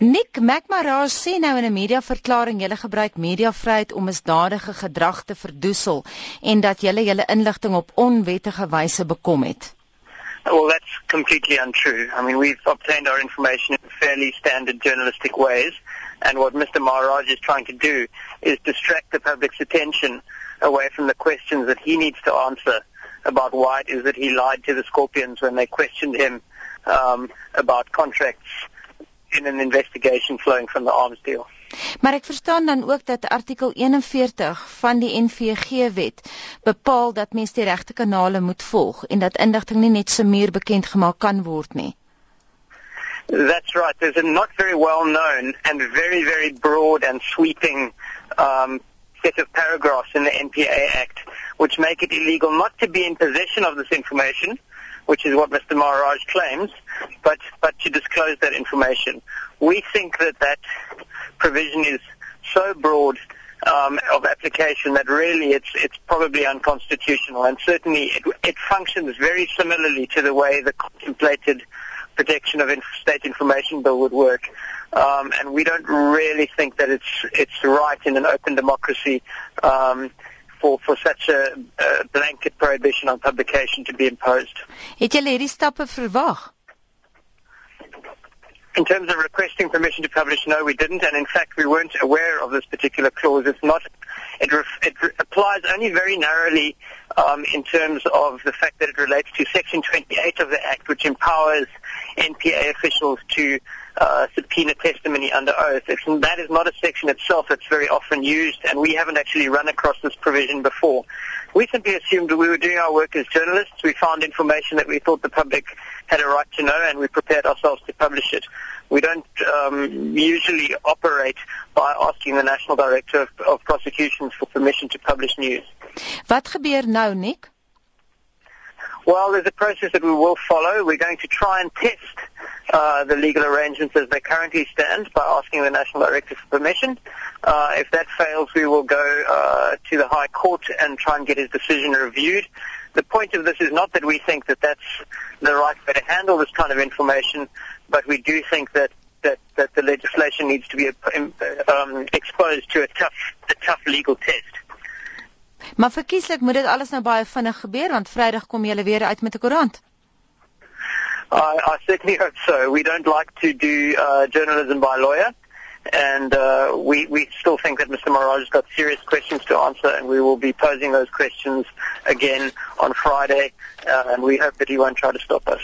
Nick McMarage sê nou in 'n mediaverklaring julle gebruik mediavryheid om misdadige gedrag te verdoesel en dat julle julle inligting op onwettige wyse bekom het. Well, that's completely untrue. I mean, we've obtained our information in fairly standard journalistic ways, and what Mr. Maharaj is trying to do is distract the public's attention away from the questions that he needs to answer about why it is that he lied to the Scorpions when they questioned him um, about contracts in an investigation flowing from the arms deal. Maar ek verstaan dan ook dat artikel 41 van die NVG wet bepaal dat mens die regte kanale moet volg en dat inligting nie net so meer bekend gemaak kan word nie. That's right. There's a not very well known and very very broad and sweeping um set of paragraphs in the NPA Act which make it illegal not to be in possession of this information which is what Mr. Maharaj claims, but, but to disclose that information. We think that that provision is so broad um, of application that really it's, it's probably unconstitutional and certainly it, it functions very similarly to the way the contemplated protection of state information bill would work. Um, and we don't really think that it's, it's right in an open democracy um, for for such a, a blanket prohibition on publication to be imposed. Het julle hierdie stappe verwag? In terms of requesting permission to publish, no, we didn't, and in fact, we weren't aware of this particular clause. It's not. It, ref, it applies only very narrowly um, in terms of the fact that it relates to Section 28 of the Act, which empowers NPA officials to uh, subpoena testimony under oath. It's, that is not a section itself that's very often used, and we haven't actually run across this provision before. We simply assumed that we were doing our work as journalists. We found information that we thought the public had a right to know, and we prepared ourselves to publish it. We don't um, usually operate by asking the National Director of, of Prosecutions for permission to publish news. Wat gebeur nou, Nick? Well, there's a process that we will follow. We're going to try and test uh, the legal arrangements as they currently stand by asking the National Director for permission. Uh, if that fails, we will go uh, to the High Court and try and get his decision reviewed. The point of this is not that we think that that's the right way to handle this kind of information, but we do think that that, that the legislation needs to be um, exposed to a tough, a tough legal test. Maar verkieslik moet dit alles nou baie vinnig gebeur want Vrydag kom julle weer uit met 'n koerant. I, I certainly hope so. We don't like to do uh, journalism by lawyer, and uh, we, we still think that Mr. Maharaj has got serious questions to answer, and we will be posing those questions again on Friday, uh, and we hope that he won't try to stop us.